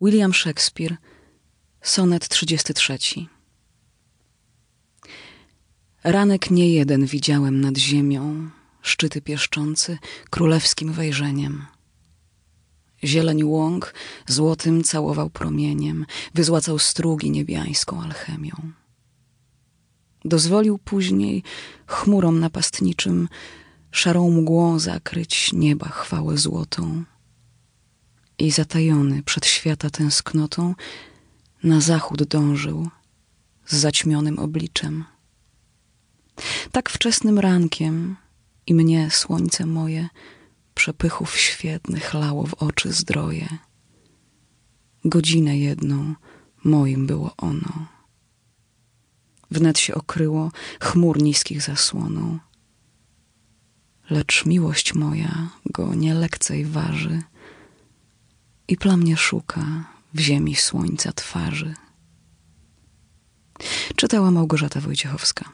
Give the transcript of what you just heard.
William Shakespeare, sonet 33. Ranek nie jeden widziałem nad ziemią, szczyty pieszczący królewskim wejrzeniem. Zieleń łąk złotym całował promieniem, wyzłacał strugi niebiańską alchemią. Dozwolił później chmurom napastniczym szarą mgłą zakryć nieba chwałę złotą i zatajony przed świata tęsknotą na zachód dążył z zaćmionym obliczem. Tak wczesnym rankiem i mnie słońce moje przepychów świetnych lało w oczy zdroje. Godzinę jedną moim było ono. Wnet się okryło chmur niskich zasłoną. Lecz miłość moja go nie lekcej waży i plamnie szuka w ziemi słońca twarzy. Czytała Małgorzata Wojciechowska.